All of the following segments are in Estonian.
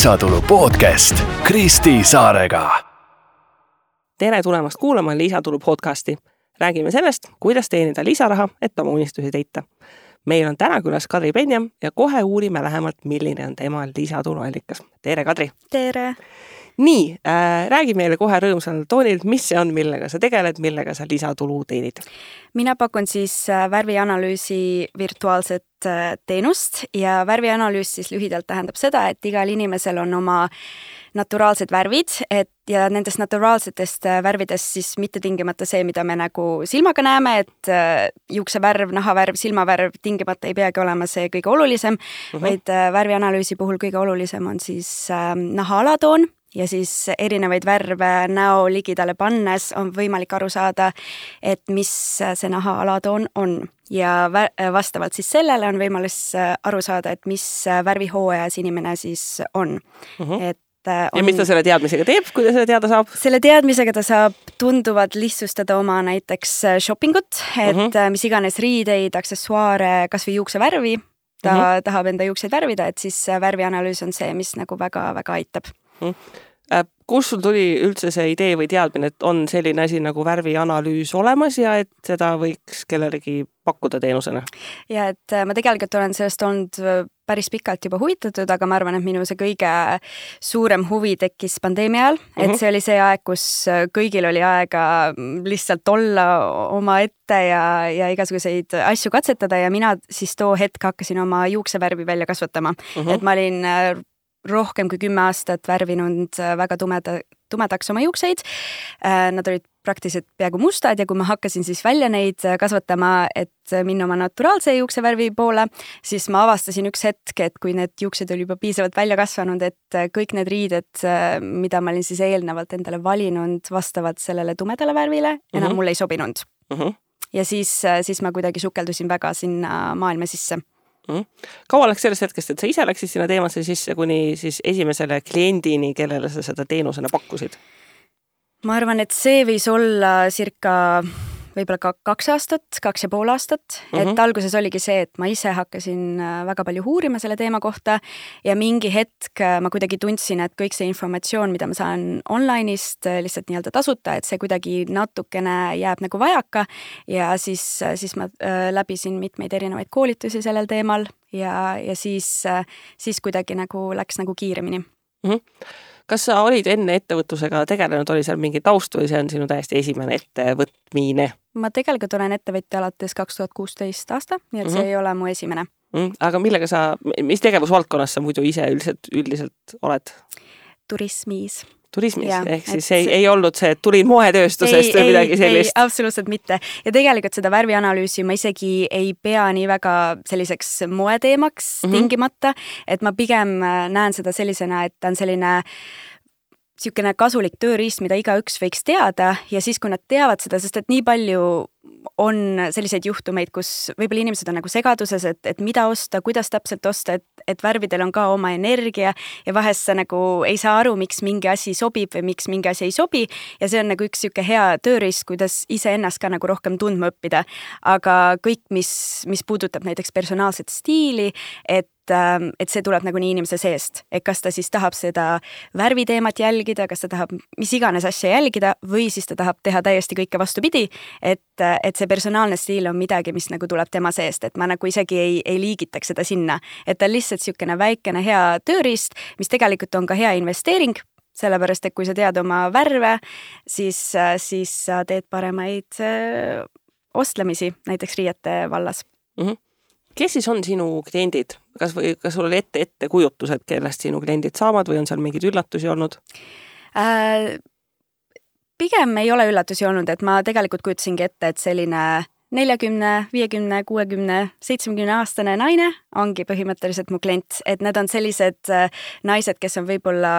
lisatulu podcast Kristi Saarega. tere tulemast kuulama Lisatulu podcasti. räägime sellest, kuidas teenida lisaraha, et oma unistusi täita. meil on täna külas Kadri Penjam ja kohe uurime lähemalt, milline on tema lisatuluallikas. tere, Kadri! tere! Nii äh,, räägi meile kohe rõõmsal toonil, mis see on, millega sa tegeled, millega sa lisatulu teenid? mina pakun siis äh, värvianalüüsi virtuaalset äh, teenust ja värvianalüüs siis lühidalt tähendab seda, et igal inimesel on oma naturaalsed värvid, et ja nendest naturaalsetest äh, värvidest siis mitte tingimata see, mida me nagu silmaga näeme, et juuksevärv, nahavärv, silmavärv tingimata ei peagi olema see kõige olulisem uh, -huh. vaid värvianalüüsi puhul kõige olulisem on siis äh, naha alatoon ja siis erinevaid värve näo ligidale pannes on võimalik aru saada, et mis see naha alatoon on ja vastavalt siis sellele on võimalus aru saada, et mis värvihooajas inimene siis on mm. -hmm. et on... Äh, ja mis ta selle teadmisega teeb, kui ta selle teada saab? selle teadmisega ta saab tunduvalt lihtsustada oma näiteks äh, shopping ut, et mm -hmm. mis iganes riideid, aksessuaare, kasvõi juuksevärvi ta mm -hmm. tahab enda juukseid värvida, et siis värvianalüüs on see, mis nagu väga-väga aitab mm. -hmm. Kust sul tuli üldse see idee või teadmine, et on selline asi nagu värvianalüüs olemas ja et seda võiks kellelegi pakkuda teenusena? ja et äh, ma tegelikult olen sellest olnud äh, päris pikalt juba huvitatud, aga ma arvan, et minu see kõige suurem huvi tekkis pandeemia ajal mm, -hmm. et mhm. see oli see aeg, kus kõigil oli aega lihtsalt olla omaette ja, ja igasuguseid asju katsetada ja mina siis too hetk hakkasin oma juuksevärvi välja kasvatama mm. -hmm. et ma olin rohkem kui kümme aastat värvinud äh, väga tumeda, tumedaks oma juukseid. Äh, nad olid praktiliselt peaaegu mustad ja kui ma hakkasin siis välja neid äh, kasvatama, et minna oma naturaalse juuksevärvi poole, siis ma avastasin üks hetk, et kui need juuksed olid juba piisavalt välja kasvanud, et kõik need riided, mida ma olin siis eelnevalt endale valinud vastavalt sellele tumedale värvile, enam mm -hmm. mulle ei sobinud mm. -hmm. ja siis, siis ma kuidagi sukeldusin väga sinna maailma sisse mm.. kaua läks sellest hetkest, et sa ise läksid sinna teemasse sisse, kuni siis esimesele kliendini, kellele sa seda teenusena pakkusid? ma arvan, et see võis olla circa võib-olla ka kaks aastat, kaks ja pool aastat mm, -hmm. et mhm. alguses oligi see, et ma ise hakkasin äh, väga palju uurima selle teema kohta ja mingi hetk äh, ma kuidagi tundsin, et kõik see informatsioon, mida ma saan online'ist äh, lihtsalt nii-öelda tasuta, et see kuidagi natukene jääb nagu vajaka ja siis, siis ma läbisin mitmeid erinevaid koolitusi sellel teemal ja, ja siis, siis kuidagi nagu läks nagu kiiremini mm. -hmm kas sa olid enne ettevõtlusega tegelenud, oli seal mingi taust või see on sinu täiesti esimene ettevõtmine? ma tegelikult olen ettevõtja alates kaks tuhat kuusteist aasta, nii et mm -hmm. see mhm. ei ole mu esimene mm. aga millega sa, mis tegevusvaldkonnas sa muidu ise üldiselt, üldiselt oled? turismis turismis, ehk siis see... ei, ei olnud see, et tulin moetööstusest või midagi sellist? absoluutselt mitte. ja tegelikult seda värvianalüüsi ma isegi ei pea nii väga selliseks moeteemaks mm -hmm. tingimata, et ma pigem äh, näen seda sellisena, et ta on selline niisugune kasulik tööriist, mida igaüks võiks teada ja siis, kui nad teavad seda, sest et nii palju on selliseid juhtumeid, kus võib-olla inimesed on nagu segaduses, et, et mida osta, kuidas täpselt osta, et, et värvidel on ka oma energia ja vahest sa nagu ei saa aru, miks mingi asi sobib või miks mingi asi ei sobi. ja see on nagu üks niisugune hea tööriist, kuidas iseennast ka nagu rohkem tundma õppida. aga kõik, mis, mis puudutab näiteks personaalset stiili, et et see tuleb nagunii inimese seest, et kas ta siis tahab seda värviteemat jälgida, kas ta tahab mis iganes asja jälgida või siis ta tahab teha täiesti kõike vastupidi. et, et see personaalne stiil on midagi, mis nagu tuleb tema seest, et ma nagu isegi ei, ei liigitaks seda sinna, et ta on lihtsalt niisugune väikene hea tööriist, mis tegelikult on ka hea investeering sellepärast et kui sa tead oma värve, siis, siis sa teed paremaid äh, ostlemisi näiteks riiete vallas mm. -hmm kes siis on sinu kliendid, kas või kas sul oli ette ettekujutus, et kellest sinu kliendid saavad või on seal mingeid üllatusi olnud äh,? pigem ei ole üllatusi olnud, et ma tegelikult kujutasingi ette, et selline neljakümne, viiekümne, kuuekümne, seitsmekümne aastane naine ongi põhimõtteliselt mu klient, et need on sellised äh, naised, kes on võib-olla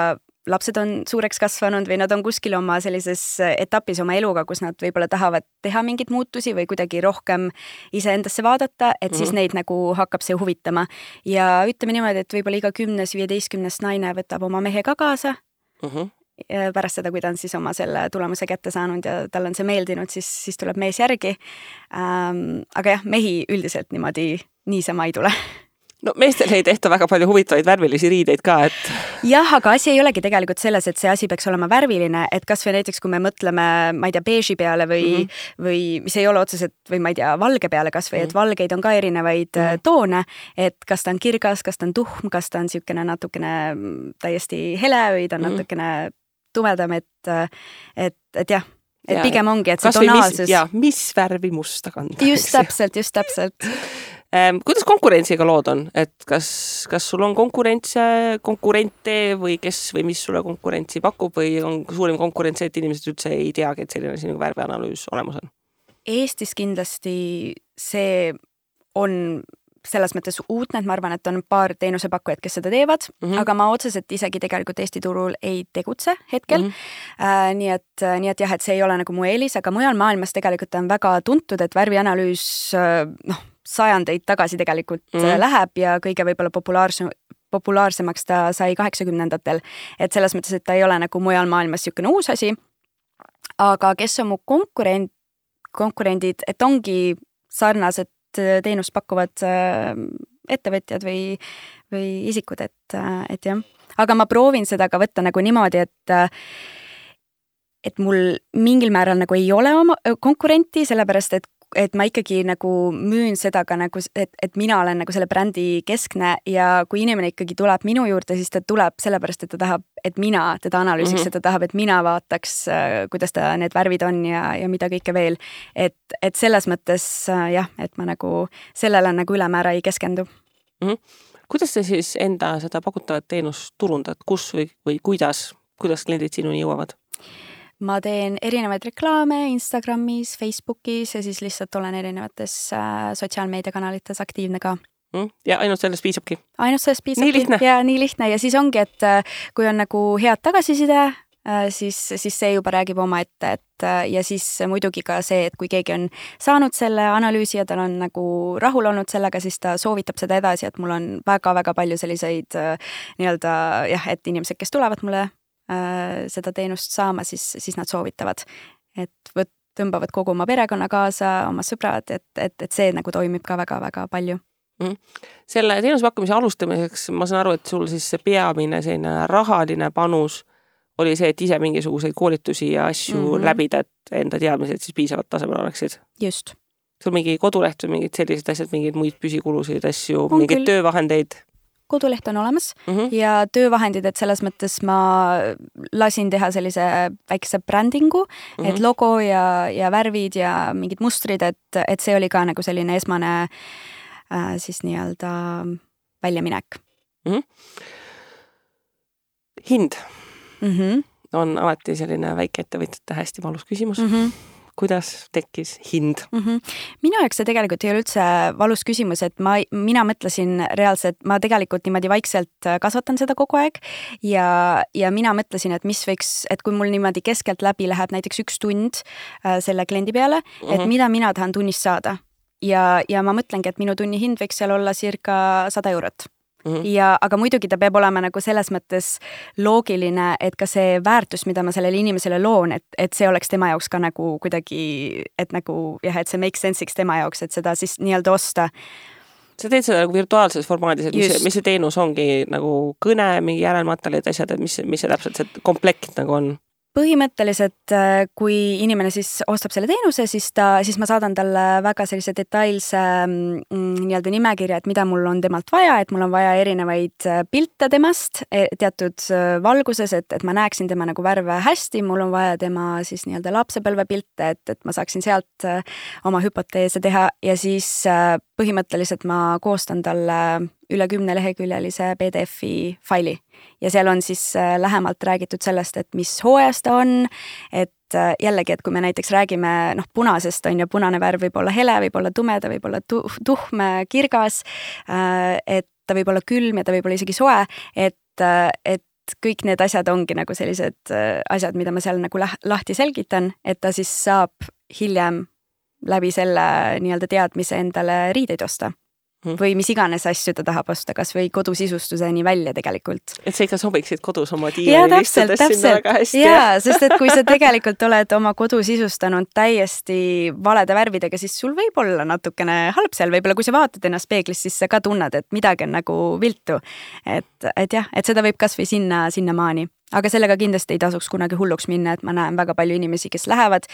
lapsed on suureks kasvanud või nad on kuskil oma sellises etapis oma eluga, kus nad võib-olla tahavad teha mingeid muutusi või kuidagi rohkem iseendasse vaadata, et siis mm -hmm. neid nagu hakkab see huvitama. ja ütleme niimoodi, et võib-olla iga kümnes, viieteistkümnes naine võtab oma mehe ka kaasa mm. -hmm pärast seda, kui ta on siis oma selle tulemuse kätte saanud ja talle on see meeldinud, siis, siis tuleb mees järgi ähm,. aga jah, mehi üldiselt niimoodi niisama ei tule no meestel ei tehta väga palju huvitavaid värvilisi riideid ka, et. jah, aga asi ei olegi tegelikult selles, et see asi peaks olema värviline, et kasvõi näiteks, kui me mõtleme, ma ei tea, beeži peale või mm, -hmm. või mis ei ole otseselt või ma ei tea, valge peale kasvõi mm, -hmm. et mhm. valgeid on ka erinevaid mm -hmm. toone, et kas ta on kirgas, kas ta on tuhm, kas ta on niisugune natukene mm, täiesti hele või ta on mm -hmm. natukene tumedam, et, et, et jah et ja, pigem ongi, et see tonaalsus. ja mis värvi musta kanda. just täpselt, just täpselt kuidas konkurentsiga lood on, et kas, kas sul on konkurentse, konkurente või kes või mis sulle konkurentsi pakub või on suurim konkurents see, et inimesed üldse ei teagi, et selline asi nagu värvianalüüs olemas on? Eestis kindlasti see on selles mõttes uudne, et ma arvan, et on paar teenusepakkujat, kes seda teevad mm, -hmm. aga ma otseselt isegi tegelikult Eesti turul ei tegutse hetkel mm. -hmm. Äh, nii et, nii et jah, et see ei ole nagu mu eelis, aga mujal maailmas tegelikult on väga tuntud, et värvianalüüs äh, noh, sajandeid tagasi tegelikult mm läheb ja kõige võib-olla populaarsem, populaarsemaks ta sai kaheksakümnendatel. et selles mõttes, et ta ei ole nagu mujal maailmas niisugune uus asi. aga kes on mu konkurent, konkurendid, et ongi sarnased Äh, teenust pakkuvad äh, ettevõtjad või, või isikud, et, äh, et jah. aga ma proovin seda ka võtta nagu niimoodi, et et mul mingil määral nagu ei ole oma konkurenti, sellepärast et et ma ikkagi nagu müün seda ka nagu, et, et mina olen nagu selle brändi keskne ja kui inimene ikkagi tuleb minu juurde, siis ta tuleb sellepärast, et ta tahab, et mina teda analüüsiks mm, -hmm. et ta tahab, et mina vaataks, äh, kuidas ta need värvid on ja, ja mida kõike veel. et, et selles mõttes äh, jah, et ma nagu sellele nagu ülemäära ei keskendu mm. -hmm. kuidas sa siis enda seda pakutavat teenust turundad, kus või, või kuidas, kuidas kliendid sinuni jõuavad? Ma teen erinevaid reklaame Instagramis, Facebookis ja siis lihtsalt olen erinevates äh, sotsiaalmeediakanalites aktiivne ka mm,. ja ainult sellest piisabki? ainult sellest piisabki ja nii lihtne ja siis ongi, et äh, kui on nagu head tagasiside äh,, siis, siis see juba räägib omaette, et ja siis muidugi ka see, et kui keegi on saanud selle analüüsi ja tal on nagu rahul olnud sellega, siis ta soovitab seda edasi, et mul on väga-väga palju selliseid nii-öelda jah, et inimesed, kes tulevad mulle seda teenust saama, siis, siis nad soovitavad, et võt-, tõmbavad kogu oma perekonna kaasa, oma sõbrad, et, et, et see nagu toimib ka väga-väga palju mm.. selle teenuse pakkumise alustamiseks ma saan aru, et sul siis see peamine selline rahaline panus oli see, et ise mingisuguseid koolitusi ja asju mm -hmm. läbida, et enda teadmised siis piisaval tasemel oleksid? just. sul mingi koduleht või mingid sellised asjad, mingeid muid püsikulusid, asju, mingeid töövahendeid? Koduleht on olemas mm -hmm. ja töövahendid, et selles mõttes ma lasin teha sellise väikse brändingu mm, -hmm. et logo ja, ja värvid ja mingid mustrid, et, et see oli ka nagu selline esmane äh, siis nii-öelda väljaminek mm. -hmm. hind mm -hmm. on alati selline väikeettevõtjate hästi valus küsimus mm. -hmm kuidas tekkis hind mm? -hmm. minu jaoks see tegelikult ei ole üldse valus küsimus, et ma, mina mõtlesin reaalselt, ma tegelikult niimoodi vaikselt kasvatan seda kogu aeg ja, ja mina mõtlesin, et mis võiks, et kui mul niimoodi keskeltläbi läheb näiteks üks tund äh, selle kliendi peale mm, -hmm. et mhm. mida mina tahan tunnist saada ja, ja ma mõtlengi, et minu tunni hind võiks seal olla circa sada eurot Mm -hmm. ja, aga muidugi ta peab olema nagu selles mõttes loogiline, et ka see väärtus, mida ma sellele inimesele loon, et, et see oleks tema jaoks ka nagu kuidagi, et nagu jah, et see make sense'iks tema jaoks, et seda siis nii-öelda osta sa teed seda nagu virtuaalses formaadis, et mis, mis see teenus ongi nagu kõne, mingi järelmaterjalid, asjad, et mis, mis see täpselt see komplekt nagu on? Põhimõtteliselt, äh, kui inimene siis ostab selle teenuse, siis ta, siis ma saadan talle väga sellise detailse mm, nii-öelda nimekirja, et mida mul on temalt vaja, et mul on vaja erinevaid äh, pilte temast e, teatud äh, valguses, et, et ma näeksin tema nagu värve hästi, mul on vaja tema siis nii-öelda lapsepõlvepilte, et, et ma saaksin sealt oma hüpoteese teha ja siis põhimõtteliselt ma koostan talle üle kümneleheküljelise PDF-i faili ja seal on siis äh, lähemalt räägitud sellest, et mis hooajas ta on, et äh, jällegi, et kui me näiteks räägime noh, punasest on ju, punane värv võib olla hele, võib olla tumeda, võib olla tuh-, tuhm, kirgas, äh, et ta võib olla külm ja ta võib olla isegi soe, et, et kõik need asjad ongi nagu sellised asjad, mida ma seal nagu lahti selgitan, et ta siis saab hiljem läbi selle nii-öelda teadmise endale riideid osta. Või mis iganes asju ta tahab osta, kasvõi kodusisustusteni välja tegelikult. et sa ikka sobiksid kodus oma diivani istades sinna väga hästi. jaa, sest et kui sa tegelikult oled oma kodu sisustanud täiesti valede värvidega, siis sul võib olla natukene halb seal, võib-olla kui sa vaatad ennast peeglist, siis sa ka tunned, et midagi on nagu viltu. et, et jah, et seda võib kasvõi sinna, sinnamaani aga sellega kindlasti ei tasuks kunagi hulluks minna, et ma näen väga palju inimesi, kes lähevad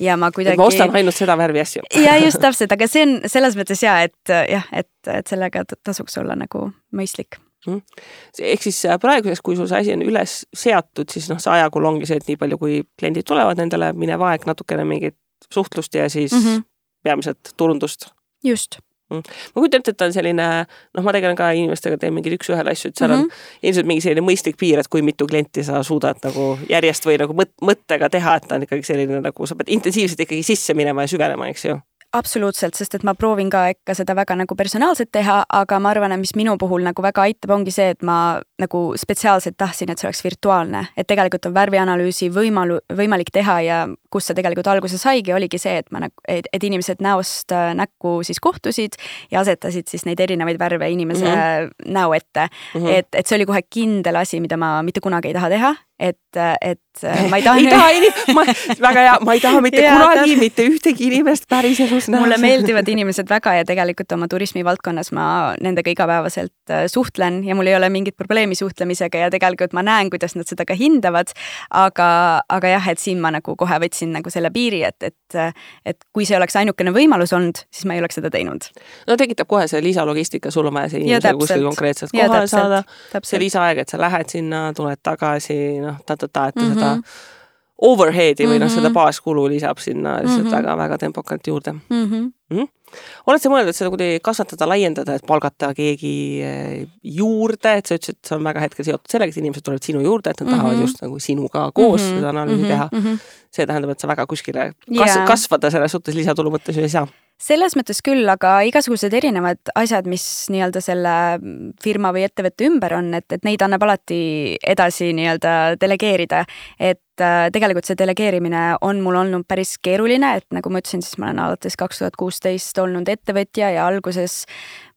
ja ma kuidagi. ma ostan ainult seda värvi asju. ja just täpselt, aga see on selles mõttes hea, et jah, et, et sellega tasuks olla nagu mõistlik mm.. ehk siis äh, praeguses, kui sul see asi on üles seatud, siis noh, see ajakulu ongi see, et nii palju, kui kliendid tulevad, nendele minev aeg natukene mingit suhtlust ja siis mm -hmm. peamiselt turundust. just. Ma kujutan ette, et ta on selline, noh, ma tegelen ka inimestega, teen mingeid üks-ühele asju, et seal mm -hmm. on mhm. ilmselt mingi selline mõistlik piir, et kui mitu klienti sa suudad nagu järjest või nagu mõt-, mõttega teha, et ta on ikkagi selline nagu sa pead intensiivselt ikkagi sisse minema ja süvenema, eks ju absoluutselt, sest et ma proovin ka ikka seda väga nagu personaalselt teha, aga ma arvan, et mis minu puhul nagu väga aitab, ongi see, et ma nagu spetsiaalselt tahtsin, et see oleks virtuaalne, et tegelikult on värvianalüüsi võimalu-, võimalik teha ja kust see tegelikult alguse saigi, oligi see, et ma nagu, et, et inimesed näost äh, näkku siis kohtusid ja asetasid siis neid erinevaid värve inimese mm -hmm. näo ette mm. -hmm. et, et see oli kohe kindel asi, mida ma mitte kunagi ei taha teha et, et ma ei taha ei taha inim-, ma, väga hea, ma ei taha mitte ja, kunagi mitte ühtegi inimest päriselus näha. mulle meeldivad inimesed väga ja tegelikult oma turismivaldkonnas ma nendega igapäevaselt äh, suhtlen ja mul ei ole mingit probleemi suhtlemisega ja tegelikult ma näen, kuidas nad seda ka hindavad. aga, aga jah, et siin ma nagu kohe võtsin nagu selle piiri, et, et, et kui see oleks ainukene võimalus olnud, siis ma ei oleks seda teinud. no tekitab kohe see lisalogistika, sul on vaja see inimene kuskil konkreetselt kohale saada, see lisaaeg, et sa lähed sinna, tuled tagasi, noh ta-ta-ta, et mm -hmm. seda overhead'i või mm -hmm. noh, seda mhm. baaskulu lisab sinna lihtsalt väga-väga mm -hmm. tempokalt juurde mm. -hmm. Mm -hmm. oled sa mõelnud, et seda kuidagi kasvatada, laiendada, et palgata keegi eh, juurde, et sa ütlesid, et see on väga hetkel seotud sellega, et inimesed tulevad sinu juurde, et nad mm -hmm. tahavad just nagu sinuga koos mm -hmm. seda analüüsi mm -hmm. teha mm. -hmm. see tähendab, et sa väga kuskile kas yeah. kasvada selles suhtes lisatulu mõttes ju ei saa selles mõttes küll, aga igasugused erinevad asjad, mis nii-öelda selle firma või ettevõtte ümber on, et, et neid annab alati edasi nii-öelda delegeerida. et äh, tegelikult see delegeerimine on mul olnud päris keeruline, et nagu ma ütlesin, siis ma olen alates kaks tuhat kuusteist olnud ettevõtja ja alguses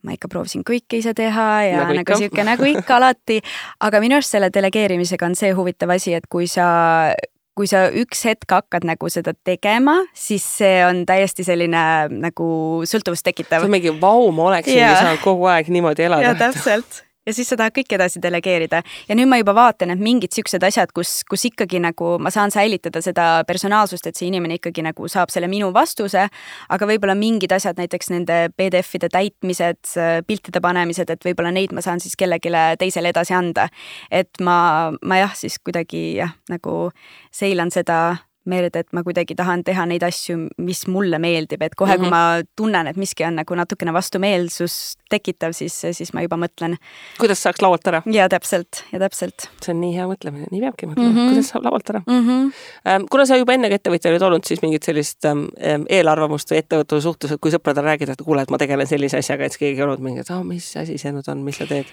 ma ikka proovisin kõike ise teha ja nagu, nagu sihuke nagu ikka alati. aga minu arust selle delegeerimisega on see huvitav asi, et kui sa kui sa üks hetk hakkad nagu seda tegema, siis see on täiesti selline nagu sõltuvust tekitav. see on mingi vau, ma oleksingi saanud kogu aeg niimoodi elada. täpselt ja siis sa tahad kõike edasi delegeerida. ja nüüd ma juba vaatan, et mingid siuksed asjad, kus, kus ikkagi nagu ma saan säilitada seda personaalsust, et see inimene ikkagi nagu saab selle minu vastuse, aga võib-olla mingid asjad, näiteks nende PDF-ide täitmised, piltide panemised, et võib-olla neid ma saan siis kellelegi teisele edasi anda. et ma, ma jah, siis kuidagi jah, nagu seilan seda meelde, et ma kuidagi tahan teha neid asju, mis mulle meeldib, et kohe mm, -hmm. kui mhm. ma tunnen, et miski on nagu natukene vastumeelsust tekitav, siis, siis ma juba mõtlen. kuidas saaks laualt ära? ja täpselt, ja täpselt. see on nii hea mõtlemine, nii peabki mõtlema mm, -hmm. kuidas saab laualt ära mm. -hmm. kuna sa juba enne ka ettevõtja olid olnud, siis mingit sellist ähm, eelarvamust või ettevõtluse suhtes, et kui sõpradele räägid, et kuule, et ma tegelen sellise asjaga, et siis keegi ei olnud mingi, et aa oh,, mis asi see nüüd on, mis sa teed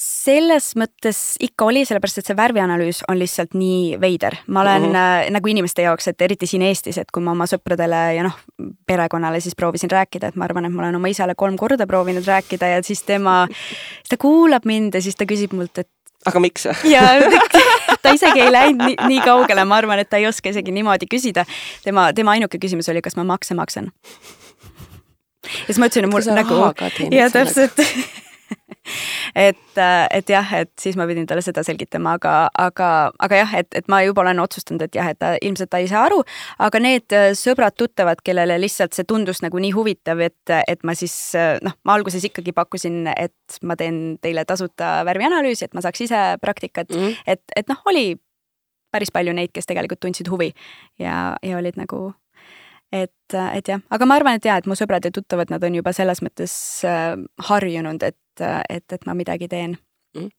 selles mõttes ikka oli, sellepärast et see värvianalüüs on lihtsalt nii veider. ma olen mm -hmm. nagu inimeste jaoks, et eriti siin Eestis, et kui ma oma sõpradele ja noh, perekonnale siis proovisin rääkida, et ma arvan, et ma olen oma isale kolm korda proovinud rääkida ja siis tema, ta kuulab mind ja siis ta küsib mult, et aga miks? ja ta isegi ei läinud nii, nii kaugele, ma arvan, et ta ei oska isegi niimoodi küsida. tema, tema ainuke küsimus oli, kas ma makse maksan. ja siis ma ütlesin, et mul nagu, ja täpselt et, et jah, et siis ma pidin talle seda selgitama, aga, aga, aga jah, et, et ma juba olen otsustanud, et jah, et ta ilmselt ta ei saa aru, aga need sõbrad-tuttavad, kellele lihtsalt see tundus nagu nii huvitav, et, et ma siis noh, ma alguses ikkagi pakkusin, et ma teen teile tasuta värvianalüüsi, et ma saaks ise praktikat mm, -hmm. et, et noh, oli päris palju neid, kes tegelikult tundsid huvi ja, ja olid nagu et, et jah, aga ma arvan, et jaa, et mu sõbrad ja tuttavad, nad on juba selles mõttes äh, harjunud, et, et, et ma midagi teen mm..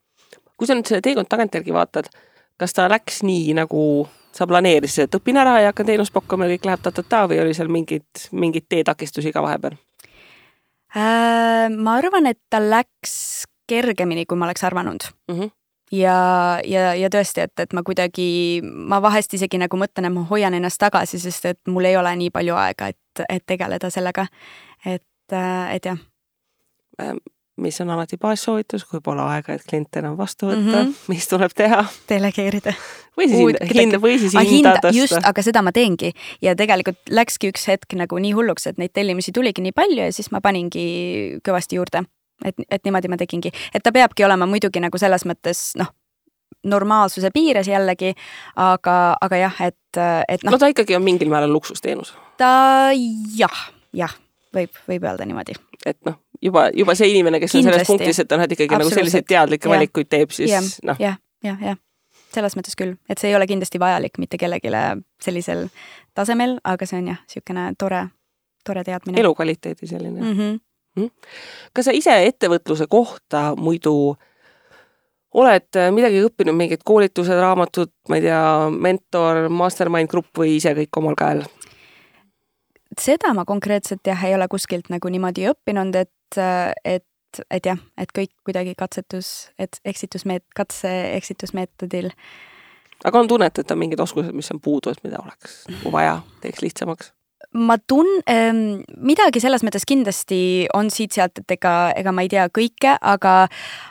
kui sa nüüd selle teekond tagantjärgi vaatad, kas ta läks nii, nagu sa planeerisid, et õpin ära ja hakkan teenust pakkuma ja kõik läheb ta-ta-ta või oli seal mingeid, mingeid teetakistusi ka vahepeal äh,? ma arvan, et ta läks kergemini, kui ma oleks arvanud mm. -hmm ja, ja, ja tõesti, et, et ma kuidagi, ma vahest isegi nagu mõtlen, et ma hoian ennast tagasi, sest et mul ei ole nii palju aega, et, et tegeleda sellega. et, et jah mis on alati baassoovitus, kui pole aega, et kliente enam vastu võtta mm. -hmm. mis tuleb teha delegeerida. või siis Uud hinda, või siis Ah, hinda hinda, just, tõsta. aga seda ma teengi ja tegelikult läkski üks hetk nagu nii hulluks, et neid tellimusi tuligi nii palju ja siis ma paningi kõvasti juurde. Et, et niimoodi ma tegingi, et ta peabki olema muidugi nagu selles mõttes noh, normaalsuse piires jällegi, aga, aga jah, et, et no noh, ta ikkagi on mingil määral luksusteenus, ta jah, jah, võib, võib öelda niimoodi. et noh, juba, juba see inimene, kes on selles Kindlasti. punktis, et ta et ikkagi nagu selliseid teadlikke valikuid teeb, siis noh, jah, jah, jah, selles mõttes küll, et see ei ole kindlasti vajalik mitte kellelegi sellisel tasemel, aga see on jah, niisugune tore, tore teadmine. elukvaliteedi selline mm. -hmm. Kas sa ise ettevõtluse kohta muidu oled äh, midagi õppinud, mingid koolitused, raamatud, ma ei tea, mentor, mastermind grupp või ise kõik omal käel? seda ma konkreetselt jah, ei ole kuskilt nagu niimoodi õppinud, et, et, et jah, et kõik kuidagi katsetus, et eksitusmeet-, katse-eksitusmeetodil aga on tunnet, et on mingid oskused, mis on puudu, et mida oleks vaja, teeks lihtsamaks? Ma tun- ähm,, midagi selles mõttes kindlasti on siit-sealt, et ega, ega ma ei tea kõike, aga,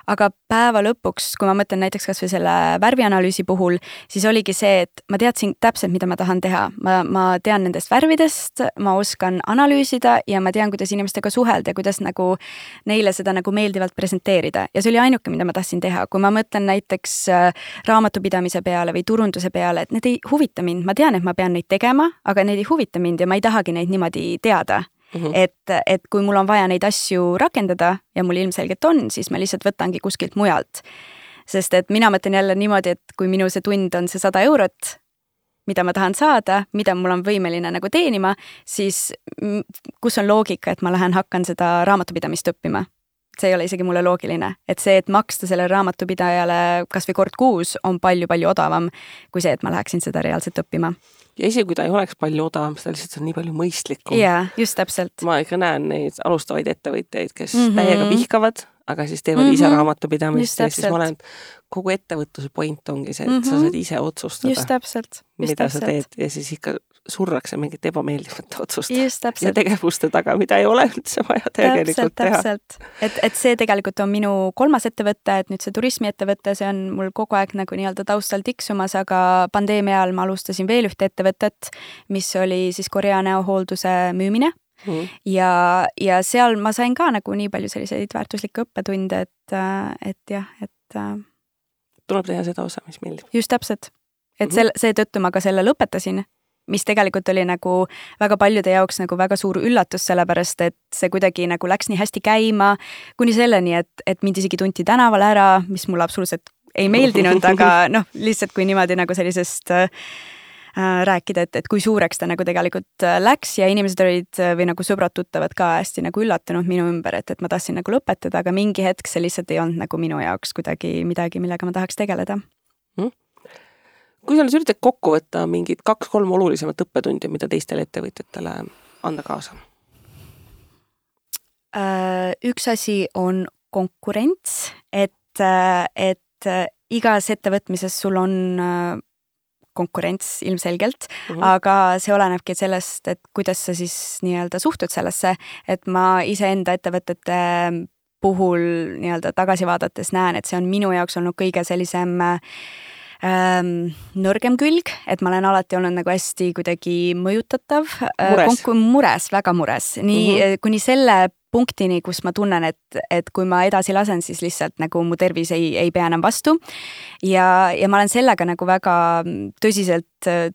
aga päeva lõpuks, kui ma mõtlen näiteks kasvõi selle värvianalüüsi puhul, siis oligi see, et ma teadsin täpselt, mida ma tahan teha. ma, ma tean nendest värvidest, ma oskan analüüsida ja ma tean, kuidas inimestega suhelda ja kuidas nagu neile seda nagu meeldivalt presenteerida. Ja see oli ainuke, mida ma tahtsin teha, kui ma mõtlen näiteks äh, raamatupidamise peale või turunduse peale, et need ei huvita mind, ma tean, et ma pean neid tegema, aga need ei huvita mind ja ma ei tahagi neid niimoodi teada. Mhm. et, et kui mul on vaja neid asju rakendada ja mul ilmselgelt on, siis ma lihtsalt võtangi kuskilt mujalt. sest et mina mõtlen jälle niimoodi, et kui minu see tund on see sada eurot, mida ma tahan saada, mida mul on võimeline nagu teenima, siis mm, kus on loogika, et ma lähen hakkan seda raamatupidamist õppima see ei ole isegi mulle loogiline, et see, et maksta sellele raamatupidajale kasvõi kord kuus, on palju-palju odavam kui see, et ma läheksin seda reaalselt õppima. ja isegi kui ta ei oleks palju odavam, ta lihtsalt on nii palju mõistlikum. jaa, just täpselt. ma ikka näen neid alustavaid ettevõtjaid, kes mm Mhm. -hmm. täiega vihkavad, aga siis teevad mm -hmm. ise Mhm. raamatupidamist ja siis ma olen, kogu ettevõtluse point ongi see, et mm Mhm. -hmm. sa saad ise otsustada, just täpselt. mida sa teed ja siis ikka surrakse mingite ebameeldivate otsuste ja tegevuste taga, mida ei ole üldse vaja tegelikult täpselt, teha. et, et see tegelikult on minu kolmas ettevõte, et nüüd see turismiettevõte, see on mul kogu aeg nagu nii-öelda taustal tiksumas, aga pandeemia ajal ma alustasin veel ühte ettevõtet, mis oli siis Korea näohoolduse müümine Mhm. ja, ja seal ma sain ka nagu nii palju selliseid väärtuslikke õppetunde, et, et jah, et tuleb teha seda osa, mis meeldib. just täpselt. et Mhm. sel-, seetõttu ma ka selle lõpetasin, mis tegelikult oli nagu väga paljude jaoks nagu väga suur üllatus, sellepärast et see kuidagi nagu läks nii hästi käima, kuni selleni, et, et mind isegi tunti tänaval ära, mis mulle absoluutselt ei meeldinud, aga noh, lihtsalt kui niimoodi nagu sellisest äh, rääkida, et, et kui suureks ta nagu tegelikult äh, läks ja inimesed olid äh, või nagu sõbrad-tuttavad ka hästi nagu üllatunud minu ümber, et, et ma tahtsin nagu lõpetada, aga mingi hetk see lihtsalt ei olnud nagu minu jaoks kuidagi midagi, millega ma tahaks tegeleda kui sa nüüd üritad kokku võtta mingid kaks-kolm olulisemat õppetundi, mida teistele ettevõtjatele anda kaasa? Äh, üks asi on konkurents, et, et igas ettevõtmises sul on äh, konkurents ilmselgelt mm. -hmm. aga see olenebki sellest, et kuidas sa siis nii-öelda suhtud sellesse, et ma iseenda ettevõtete puhul nii-öelda tagasi vaadates näen, et see on minu jaoks olnud kõige sellisem äh, ähm, nõrgem külg, et ma olen alati olnud nagu hästi kuidagi mõjutatav. Mures. mures, väga mures, nii mm -hmm. kuni selle punktini, kus ma tunnen, et, et kui ma edasi lasen, siis lihtsalt nagu mu tervis ei, ei pea enam vastu. ja, ja ma olen sellega nagu väga tõsiselt äh,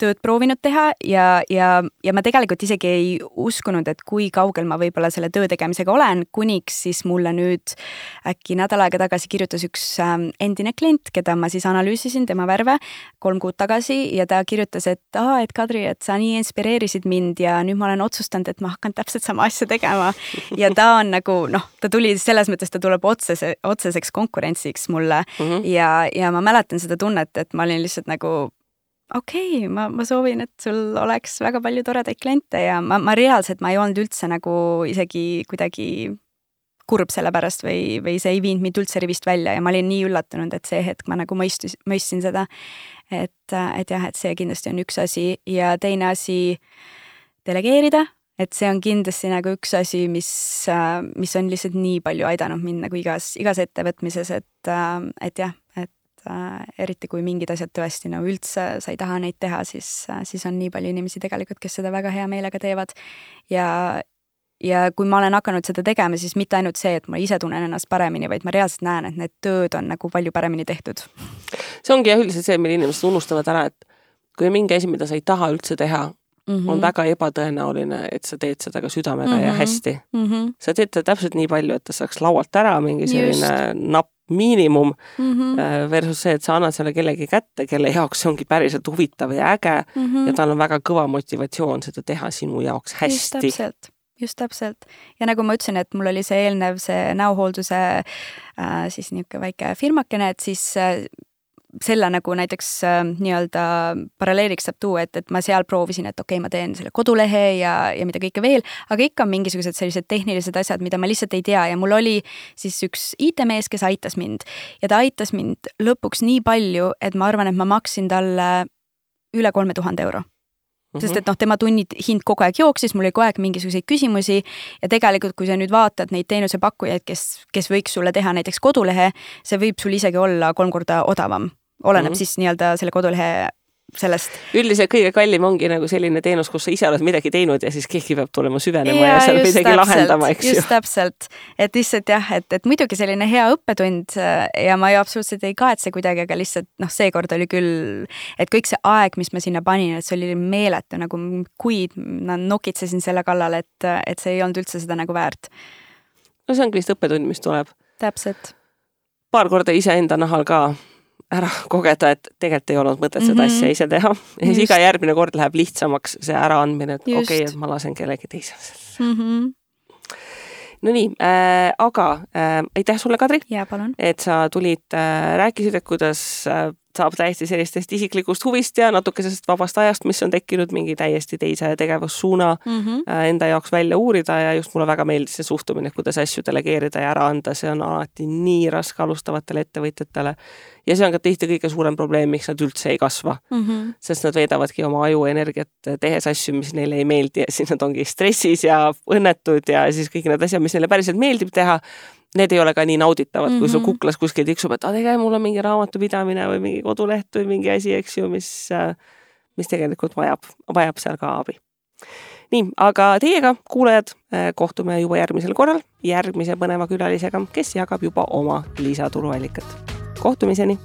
tööd proovinud teha ja, ja, ja ma tegelikult isegi ei uskunud, et kui kaugel ma võib-olla selle töö tegemisega olen, kuniks siis mulle nüüd äkki nädal aega tagasi kirjutas üks ähm, endine klient, keda ma siis analüüsisin, tema värve kolm kuud tagasi ja ta kirjutas, et aa, et Kadri, et sa nii inspireerisid mind ja nüüd ma olen otsustanud, et ma hakkan täpselt sama asja tegema. ja ta on nagu noh, ta tuli selles mõttes, ta tuleb otsese, otseseks konkurentsiks mulle Mm -hmm. ja, ja ma mäletan seda tunnet, et ma olin lihtsalt nagu okei okay,, ma, ma soovin, et sul oleks väga palju toredaid kliente ja ma, ma reaalselt, ma ei olnud üldse nagu isegi kuidagi kurb selle pärast või, või see ei viinud mind üldse rivist välja ja ma olin nii üllatunud, et see hetk ma nagu mõistus, mõistsin seda. et, et jah, et see kindlasti on üks asi ja teine asi delegeerida, et see on kindlasti nagu üks asi, mis, mis on lihtsalt nii palju aidanud mind nagu igas, igas ettevõtmises, et, et jah, eriti kui mingid asjad tõesti no üldse sa ei taha neid teha, siis, siis on nii palju inimesi tegelikult, kes seda väga hea meelega teevad. ja, ja kui ma olen hakanud seda tegema, siis mitte ainult see, et ma ise tunnen ennast paremini, vaid ma reaalselt näen, et need tööd on nagu palju paremini tehtud. see ongi jah üldiselt see, mille inimesed unustavad ära, et kui on mingi asi, mida sa ei taha üldse teha, mm -hmm. on väga ebatõenäoline, et sa teed seda ka südamega mm -hmm. ja mhm. hästi mm. -hmm. sa teed seda täpselt nii palju, et ta saaks laualt ära mingi selline napp miinimum mm -hmm. versus see, et sa annad selle kellegi kätte, kelle jaoks see ongi päriselt huvitav ja äge mm -hmm. ja tal on väga kõva motivatsioon seda teha sinu jaoks hästi. just täpselt, ja nagu ma ütlesin, et mul oli see eelnev, see näohoolduse äh, siis niisugune väike firmakene, et siis äh, selle nagu näiteks äh, nii-öelda paralleeliks saab tuua, et, et ma seal proovisin, et okei okay,, ma teen selle kodulehe ja, ja mida kõike veel, aga ikka mingisugused sellised tehnilised asjad, mida ma lihtsalt ei tea. Ja mul oli siis üks IT-mees, kes aitas mind. Ja ta aitas mind lõpuks nii palju, et ma arvan, et ma maksin talle üle kolme tuhande euro. Sest et noh, tema tunnid hind kogu aeg jooksis, mul oli kogu aeg mingisuguseid küsimusi. Ja tegelikult, kui sa nüüd vaatad neid teenusepakkujaid, kes, kes võiks sulle teha näiteks kodulehe, see võib sul isegi olla kolm korda odavam oleneb mm -hmm. siis nii-öelda selle kodulehe sellest. üldiselt kõige kallim ongi nagu selline teenus, kus sa ise oled midagi teinud ja siis keegi peab tulema süvenema ja, ja seal midagi täpselt, lahendama, eks ju. just täpselt, et lihtsalt jah, et, et muidugi selline hea õppetund äh, ja ma ju absoluutselt ei kahetse kuidagi, aga lihtsalt noh, seekord oli küll, et kõik see aeg, mis ma sinna panin, et see oli meeletu nagu kuid, ma nokitsesin selle kallal, et, et see ei olnud üldse seda nagu väärt. no see ongi vist õppetund, mis tuleb. täpselt. paar korda iseenda nahal ka ära kogeda, et tegelikult ei olnud mõtet seda mm -hmm. asja ise teha. ja siis iga järgmine kord läheb lihtsamaks see äraandmine, et okei okay,, et ma lasen kellegi teisel mm. -hmm. Nonii äh,, aga äh, aitäh sulle, Kadri. et sa tulid äh,, rääkisid, et kuidas äh, saab täiesti sellistest isiklikust huvist ja natukesest vabast ajast, mis on tekkinud, mingi täiesti teise tegevussuuna mm -hmm. enda jaoks välja uurida ja just mulle väga meeldis see suhtumine, kuidas asju delegeerida ja ära anda, see on alati nii raske alustavatele ettevõtjatele. ja see on ka tihti kõige suurem probleem, miks nad üldse ei kasva mm. -hmm. sest nad veedavadki oma aju energiat tehes asju, mis neile ei meeldi ja siis nad ongi stressis ja õnnetud ja siis kõik need asjad, mis neile päriselt meeldib teha need ei ole ka nii nauditavad mm, -hmm. kui sul mhm. kuklas kuskil tiksub, et tegelikult mul on mingi raamatupidamine või mingi koduleht või mingi asi, eks ju, mis, mis tegelikult vajab, vajab seal ka abi. nii, aga teiega, kuulajad, kohtume juba järgmisel korral järgmise põneva külalisega, kes jagab juba oma lisatuluallikat. kohtumiseni